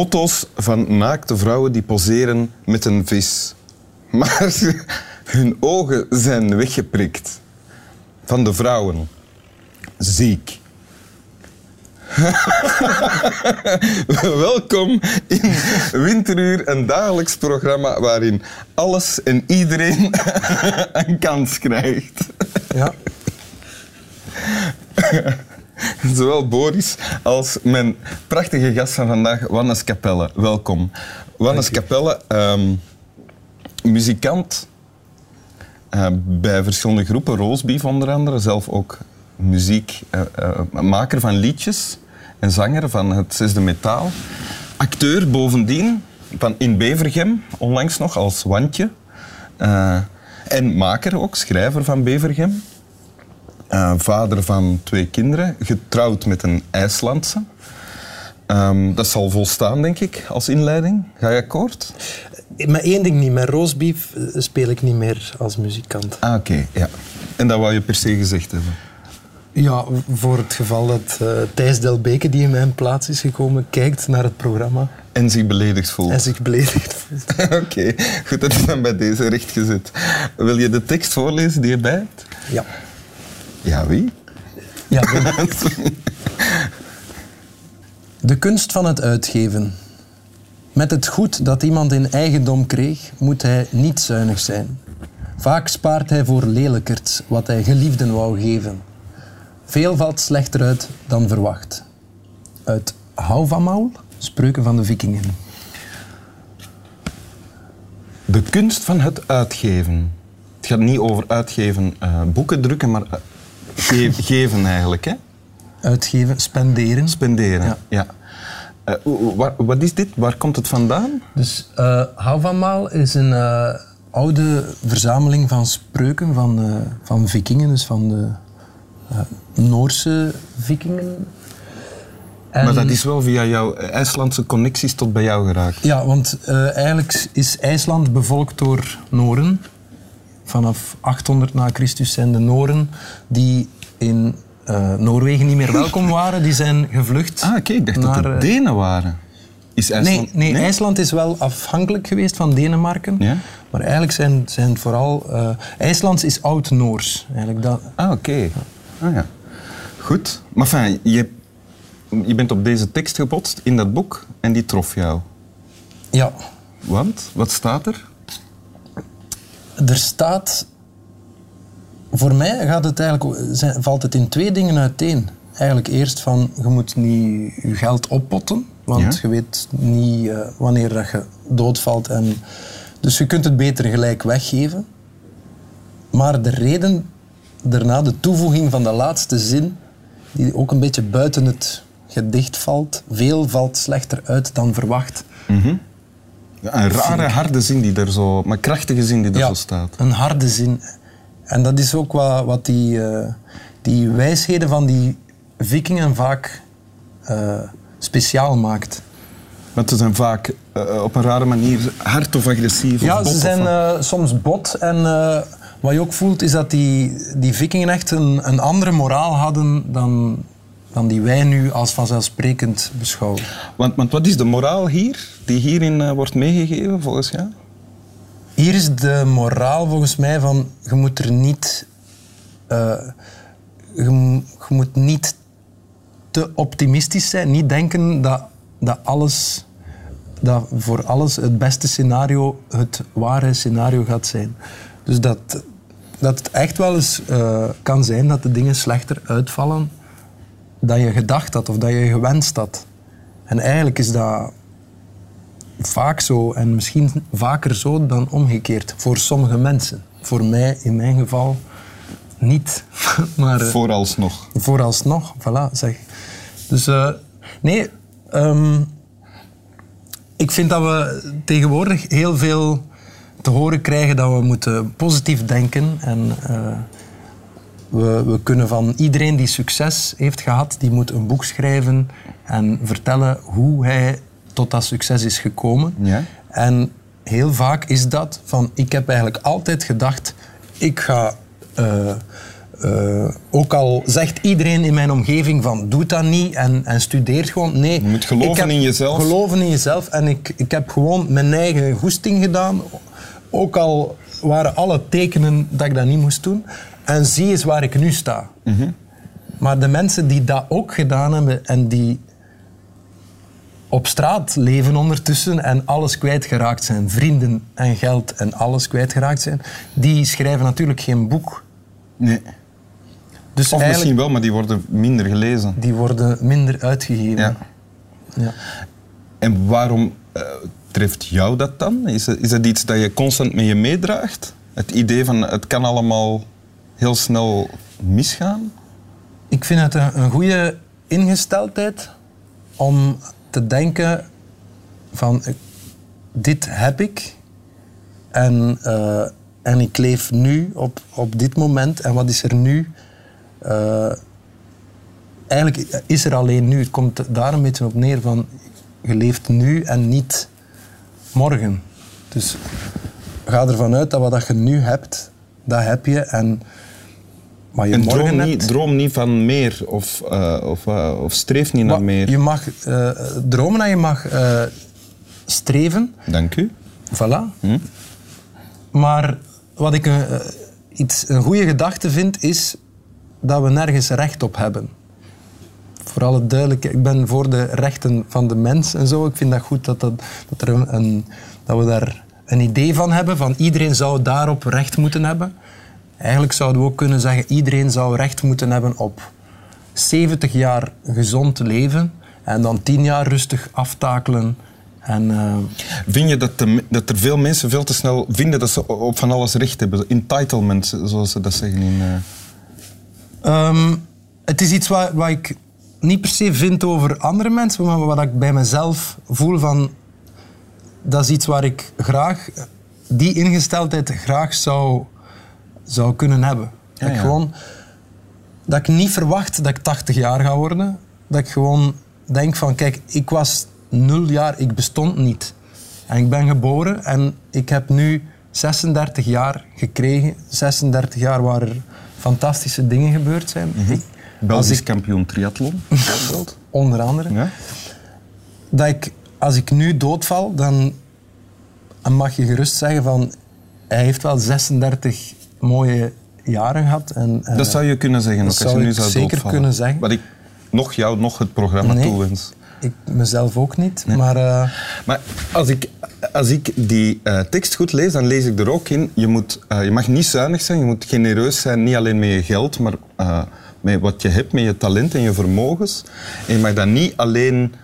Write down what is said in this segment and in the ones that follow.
foto's van naakte vrouwen die poseren met een vis. Maar hun ogen zijn weggeprikt. Van de vrouwen. Ziek. Welkom in Winteruur, een dagelijks programma waarin alles en iedereen een kans krijgt. Ja. Zowel Boris als mijn prachtige gast van vandaag, Wannes Capelle. Welkom. Wannes Capelle, ehm, muzikant eh, bij verschillende groepen, Roosbeef onder andere, zelf ook muziekmaker uh, van liedjes en zanger van het zesde metaal. Acteur bovendien van in Bevergem, onlangs nog als Wandje. En maker ook, schrijver van Bevergem. Uh, vader van twee kinderen, getrouwd met een IJslandse. Um, dat zal volstaan, denk ik, als inleiding. Ga je akkoord? Met één ding niet. Met roastbeef speel ik niet meer als muzikant. Ah, oké. ja. En dat wou je per se gezegd hebben? Ja, voor het geval dat uh, Thijs Delbeke, die in mijn plaats is gekomen, kijkt naar het programma. En zich beledigd voelt. En zich beledigd voelt. Oké, goed, dat is dan bij deze rechtgezet. Wil je de tekst voorlezen die je bij hebt? Ja. Ja, wie? Ja, De kunst van het uitgeven. Met het goed dat iemand in eigendom kreeg, moet hij niet zuinig zijn. Vaak spaart hij voor lelijkerts wat hij geliefden wou geven. Veel valt slechter uit dan verwacht. Uit Hou van Maul, Spreuken van de Vikingen. De kunst van het uitgeven. Het gaat niet over uitgeven, uh, boeken drukken, maar ge geven eigenlijk. Hè? Uitgeven, spenderen. Spenderen, ja. ja. Uh, waar, wat is dit? Waar komt het vandaan? Dus uh, Hou van Maal is een oude verzameling van spreuken van, van vikingen, dus van de Noorse vikingen. En maar dat is wel via jouw IJslandse connecties tot bij jou geraakt. Ja, want uh, eigenlijk is IJsland bevolkt door Noren. Vanaf 800 na Christus zijn de Noren die in uh, Noorwegen niet meer welkom waren, die zijn gevlucht. Ah, oké, ik dacht naar, dat het eh, Denen waren. Is IJsland... Nee, nee, IJsland is wel afhankelijk geweest van Denemarken. Ja? Maar eigenlijk zijn, zijn vooral... Uh, IJslands is Oud-Noors. Eigenlijk dat. Ah, oké. Okay. Ah ja. Goed. Maar fijn, je, je bent op deze tekst gebotst in dat boek en die trof jou. Ja. Want? Wat staat er? Er staat... Voor mij gaat het eigenlijk, valt het in twee dingen uiteen. Eigenlijk eerst van, je moet niet je geld oppotten, want je weet niet uh, wanneer dat je doodvalt. En, dus je kunt het beter gelijk weggeven. Maar de reden daarna de toevoeging van de laatste zin, die ook een beetje buiten het gedicht valt. Veel valt slechter uit dan verwacht. Mhm. Ja, een rare, harde zin die er zo, maar krachtige zin die er zo staat. Een harde zin. En dat is ook wat, wat die, uh, die wijsheden van die vikingen vaak uh, speciaal maakt. Want ze zijn vaak uh, op een rare manier hard of agressief. Ja, of ze zijn soms bot en wat je ook voelt is dat die, die vikingen echt een, een andere moraal hadden dan, dan die wij nu als vanzelfsprekend beschouwen. Want, want wat is de moraal hier, die hierin uh, wordt meegegeven volgens jou? Hier is de moraal volgens mij van je moet er niet, uh, je, je, moet niet te optimistisch zijn, niet denken dat, dat alles dat voor alles het beste scenario het ware scenario gaat zijn. Dus dat, dat het echt wel eens uh, kan zijn dat de dingen slechter uitvallen dan je gedacht had of dat je gewenst had. En eigenlijk is dat vaak zo en misschien vaker zo dan omgekeerd voor sommige mensen. Voor mij, in mijn geval, niet. maar, uh, vooralsnog. Vooralsnog, voilà, zeg. Dus uh, nee, um, ik vind dat we tegenwoordig heel veel te horen krijgen dat we moeten positief denken. En uh, we, we, kunnen van iedereen die succes heeft gehad, die moet een boek schrijven en vertellen hoe hij tot dat succes is gekomen. Ja. En heel vaak is dat van, ik heb eigenlijk altijd gedacht, ik ga uh, eh, ook al zegt iedereen in mijn omgeving van doe dat niet en, en studeert gewoon. Nee, Je moet geloven in jezelf. Geloven in jezelf. En ik, ik heb gewoon mijn eigen goesting gedaan. Ook al waren alle tekenen dat ik dat niet moest doen. En zie eens waar ik nu sta. Mhm. Maar de mensen die dat ook gedaan hebben en die op straat leven ondertussen en alles kwijtgeraakt zijn, vrienden en geld en alles kwijtgeraakt zijn, die schrijven natuurlijk geen boek. Nee. Dus Of misschien wel, maar die worden minder gelezen. die worden minder uitgegeven. Ja. Ja. En waarom eh, treft jou dat dan? Is is het iets dat je constant met je meedraagt? Het idee van het kan allemaal heel snel misgaan? Ik vind het een, goede ingesteldheid om te denken van eh, dit heb ik en, eh, en ik leef nu op, op dit moment en wat is er nu? Eh, eigenlijk is er alleen nu. Het komt daar een beetje op neer van je leeft nu en niet morgen. Dus ga ervan uit dat wat je nu hebt, dat heb je en maar je En droom hebt, niet, droom niet van meer of, eh, of, eh, of streef niet naar meer. Je mag eh, dromen en je mag streven. Dank u. Voilà. Hm? Maar wat ik een, iets, een goede gedachte vind, is dat we nergens recht op hebben. Voor alle duidelijkheid, ik ben voor de rechten van de mens en zo. Ik vind dat goed dat, dat, dat, er een- dat we daar een idee van hebben, van iedereen zou daarop recht moeten hebben. Eigenlijk zouden we ook kunnen zeggen, iedereen zou recht moeten hebben op 70 jaar gezond leven en dan 10 jaar rustig aftakelen. En, eh, Vind je dat, de- dat er veel mensen veel te snel vinden dat ze op van alles recht hebben? Entitlement, zoals ze dat zeggen in... eh, Ehm, het is iets wat, wat ik niet per se vind over andere mensen, maar wat ik bij mezelf voel van... Dat is iets waar ik graag, die ingesteldheid graag zou, zou kunnen hebben. dat, ik gewoon, dat ik niet verwacht dat ik 80 jaar ga worden. Dat ik gewoon denk van, kijk, ik was nul jaar, ik bestond niet. En ik ben geboren en ik heb nu 36 jaar gekregen. 36 jaar waar er fantastische dingen gebeurd zijn. Ik- als Belgisch ik, kampioen triathlon, onder andere. Ja? Dat ik, als ik nu doodval, dan dan mag je gerust zeggen van... Hij heeft wel 36 mooie jaren gehad. En, eh, Dat zou je kunnen zeggen, dat ook als zou je nu ik zou zeker kunnen zeggen. Wat ik nog jou, nog het programma Nee. toewens. Ik mezelf ook niet, maar... eh, Maar als ik, als ik die eh, tekst goed lees, dan lees ik er ook in... Je, moet, je mag niet zuinig zijn, je moet genereus zijn. Niet alleen met je geld, maar met wat je hebt, met je talent en je vermogens. En je mag dat niet alleen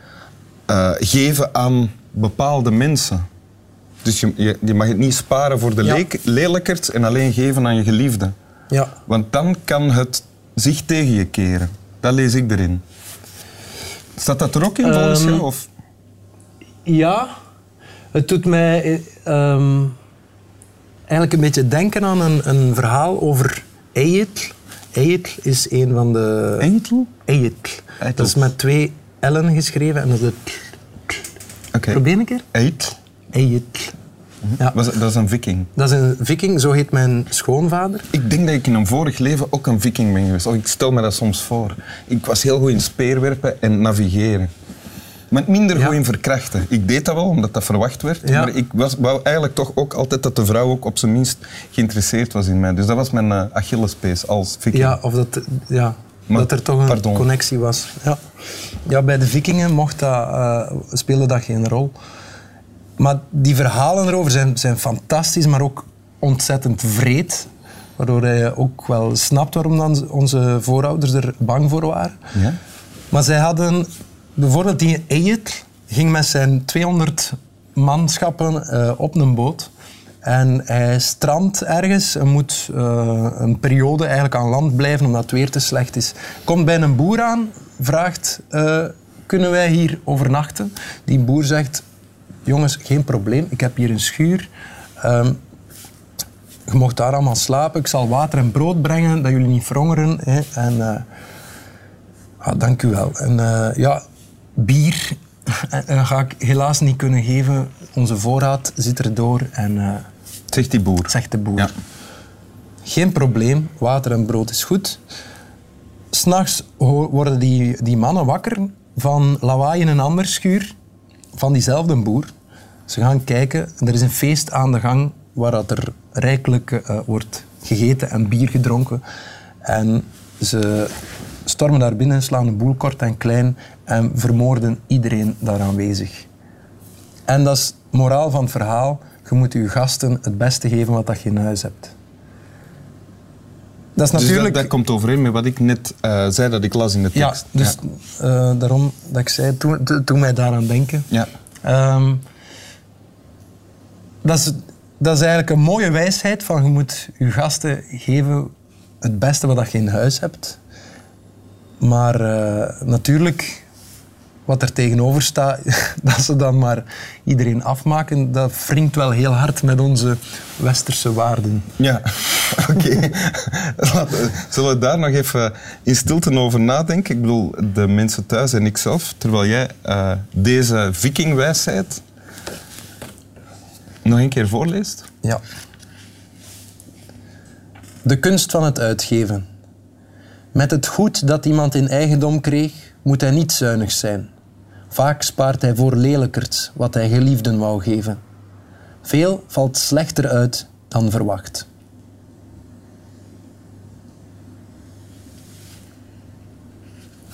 geven aan bepaalde mensen. Dus je, je, je mag het niet sparen voor de Ja. leek- lelijkerts en alleen geven aan je geliefde. ja. Want dan kan het zich tegen je keren. Dat lees ik erin. Staat dat er ook in volgens Ehm, jou? Of? Ja, het doet mij eh, ehm, eigenlijk een beetje denken aan een, een verhaal over Eyetl. Eyetl is een van de... Eyetl. Eytl. Dat is met twee L'en geschreven en dat is de... Oké. Probeer een keer. Eid? Eyetl. Ja, Dat is een viking. dat is een viking, zo heet mijn schoonvader. Ik denk dat ik in een vorig leven ook een viking ben geweest. Of ik stel me dat soms voor. Ik was heel goed in speerwerpen en navigeren. Maar minder Ja. goed in verkrachten. Ik deed dat wel, omdat dat verwacht werd. Ja. Maar ik was, wou eigenlijk toch ook altijd dat de vrouw ook op zijn minst geïnteresseerd was in mij. Dus dat was mijn uh, Achillespees als viking. Ja, of dat, ja, Maar- dat er toch een pardon. connectie was. Ja. ja, bij de vikingen mocht dat, eh, speelde dat geen rol. Maar die verhalen erover zijn, zijn fantastisch, maar ook ontzettend vreed. Waardoor je ook wel snapt waarom dan onze voorouders er bang voor waren. Ja? Maar zij hadden bijvoorbeeld die Eyet ging met zijn 200 manschappen eh, op een boot. En hij strandt ergens en moet eh, een periode eigenlijk aan land blijven omdat het weer te slecht is. Komt bij een boer aan, vraagt, eh, kunnen wij hier overnachten? Die boer zegt, jongens, geen probleem, ik heb hier een schuur. Ehm, je mocht daar allemaal slapen, ik zal water en brood brengen, dat jullie niet verhongeren. Hè. En, eh, Ah, dank u wel. En eh, ja, bier eh, ga ik helaas niet kunnen geven. Onze voorraad zit erdoor en eh, Zegt die boer. zegt de boer. Ja. Geen probleem, water en brood is goed. S'nachts worden die, die mannen wakker van lawaai in een ander schuur van diezelfde boer. Ze gaan kijken, er is een feest aan de gang waar dat er rijkelijk eh, wordt gegeten en bier gedronken. En ze stormen daar binnen, slaan de boel kort en klein en vermoorden iedereen daar aanwezig. En dat is moraal van het verhaal. Je moet je gasten het beste geven wat dat je in huis hebt. Dat is Dus dat, natuurlijk... dat komt overeen met wat ik net eh, zei dat ik las in de ja, tekst. dus eh, daarom dat ik zei, toen, toen- toen mij daaraan denken. ja. Ehm, dat, is, dat is eigenlijk een mooie wijsheid van je moet je gasten geven het beste wat je in huis hebt. Maar eh, natuurlijk, wat er tegenover staat, dat ze dan maar iedereen afmaken, dat wringt wel heel hard met onze westerse waarden. Ja, oké. Zullen we daar nog even in stilte over nadenken? Ik bedoel, de mensen thuis en ikzelf, terwijl jij eh, deze vikingwijsheid nog een keer voorleest. Ja. De kunst van het uitgeven. Met het goed dat iemand in eigendom kreeg, moet hij niet zuinig zijn. Vaak spaart hij voor lelijkerts wat hij geliefden wou geven. Veel valt slechter uit dan verwacht.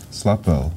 Slaap wel.